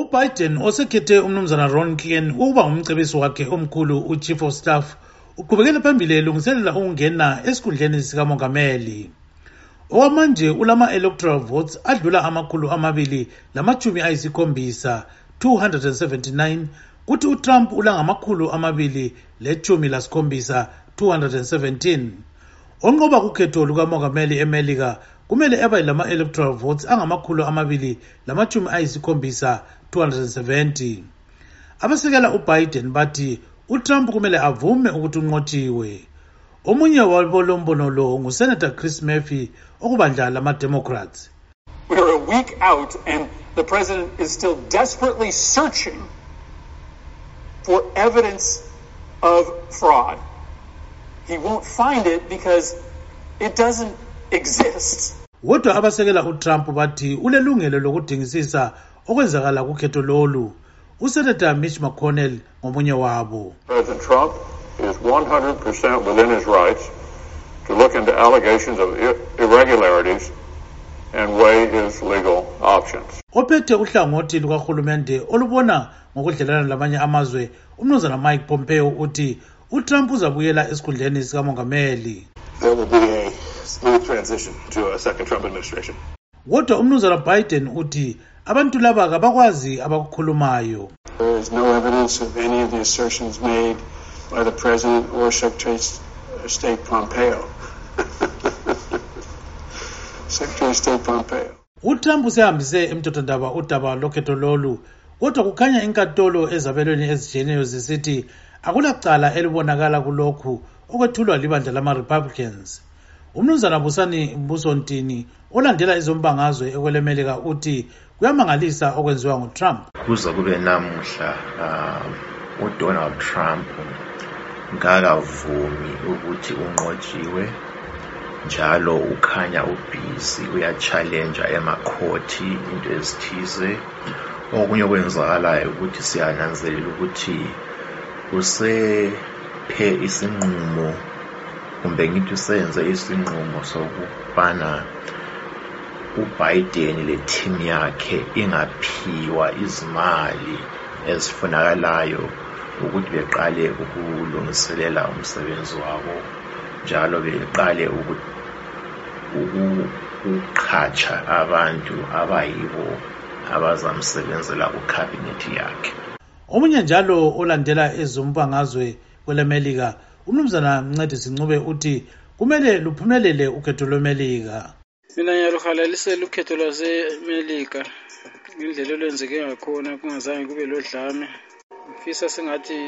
ubiden osekhethe umnumzana ron ken ukuba ngumcebisi wakhe omkhulu uchief of staff uqhubekele phambili elungiselela ukungena esikhundleni sikamongameli. Okwamanje ulama-electoral votes adlula amakhulu amabili lamachumi ayisikhombisa 279 kuthi utrump ulangamakhulu amabili lechumi lasikhombisa 217 onqoba kukhetho lukamongameli emelika kumele abe lama-electoral votes angamakhulu amabili ayisikhombisa 270 abasekela ubiden bathi utrump kumele avume ukuthi unqotshiwe. Omunye wabolombono lo ngusenator chris murphy okubandla lama-democrats. We're a week out, and the president is still desperately searching for evidence of fraud. He won't find it because it doesn't exist. kodwa abasekela utrump bathi ulelungelo lokudingisisa okwenzakala kukhetho lolu usenator mitch mcconnell ngomunye wabo President Trump is 100% within his rights to look into allegations of irregularities and weigh his legal options. ophethe uhlangothi lukahulumende olubona ngokudlelana lamanye amazwe umnumzana mike pompeo uthi utrump uzabuyela esikhundleni sikamongameli there will be a smooth transition to a second Trump administration. kodwa umnumzana biden uthi abantu laba kabakwazi abakukhulumayo There is no evidence of any of the assertions made by the President or Secretary of State Pompeo. Secretary of State Pompeo. utrump usehambise emthethwandaba udaba lokhetho lolu kodwa kukhanya inkatolo ezabelweni ezijiyeneyo zisithi akulacala elibonakala kulokhu okwethulwa libandla lama-republicans umnumzana busani busontini olandela izombangazwe ekwelemelika uthi kuyamangalisa okwenziwa ngutrump. Kuze kube namuhla uh, udonald trump ngakavumi ukuthi unqotshiwe njalo ukhanya ubhizi uyatshalenja emakhothi into ezithize. Okunye okwenzakalayo ukuthi siyananzelela ukuthi usephe isinqumo kumbe ngithi usenze isinqumo sokubana uBiden le-team yakhe ingaphiwa izimali ezifunakalayo ukuthi beqale ukulungiselela umsebenzi wabo njalo beqale uku- uku- ukuqhatsha abantu abayibo abazamsebenzela kukhabinethi yakhe. Omunye njalo olandela ezombangazwe kwelemelika umnumzana mncedisi ncube uthi kumele luphumelele ukhetho lwemelika mina ngiyaluhalalisela ukhetho lwasemelika. Ngendlela olwenzeke ngakhona kungazange kube lodlame. Ngifisa sengathi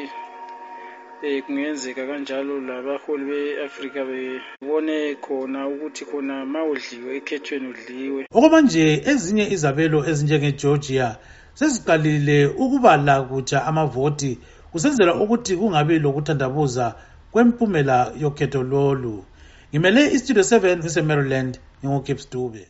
um kungenzeka kanjalo labaholi be-afrika bebone khona ukuthi khona ma udliwe ekhethweni udliwe. Okwamanje ezinye izabelo ezinjengegeorgia seziqalile ukubala kutsha amavoti kusenzela ukuthi kungabi lokuthandabuza kwempumela yokhetho lolu. Ngimele istudio 7 kusemaryland ngingugibs dube.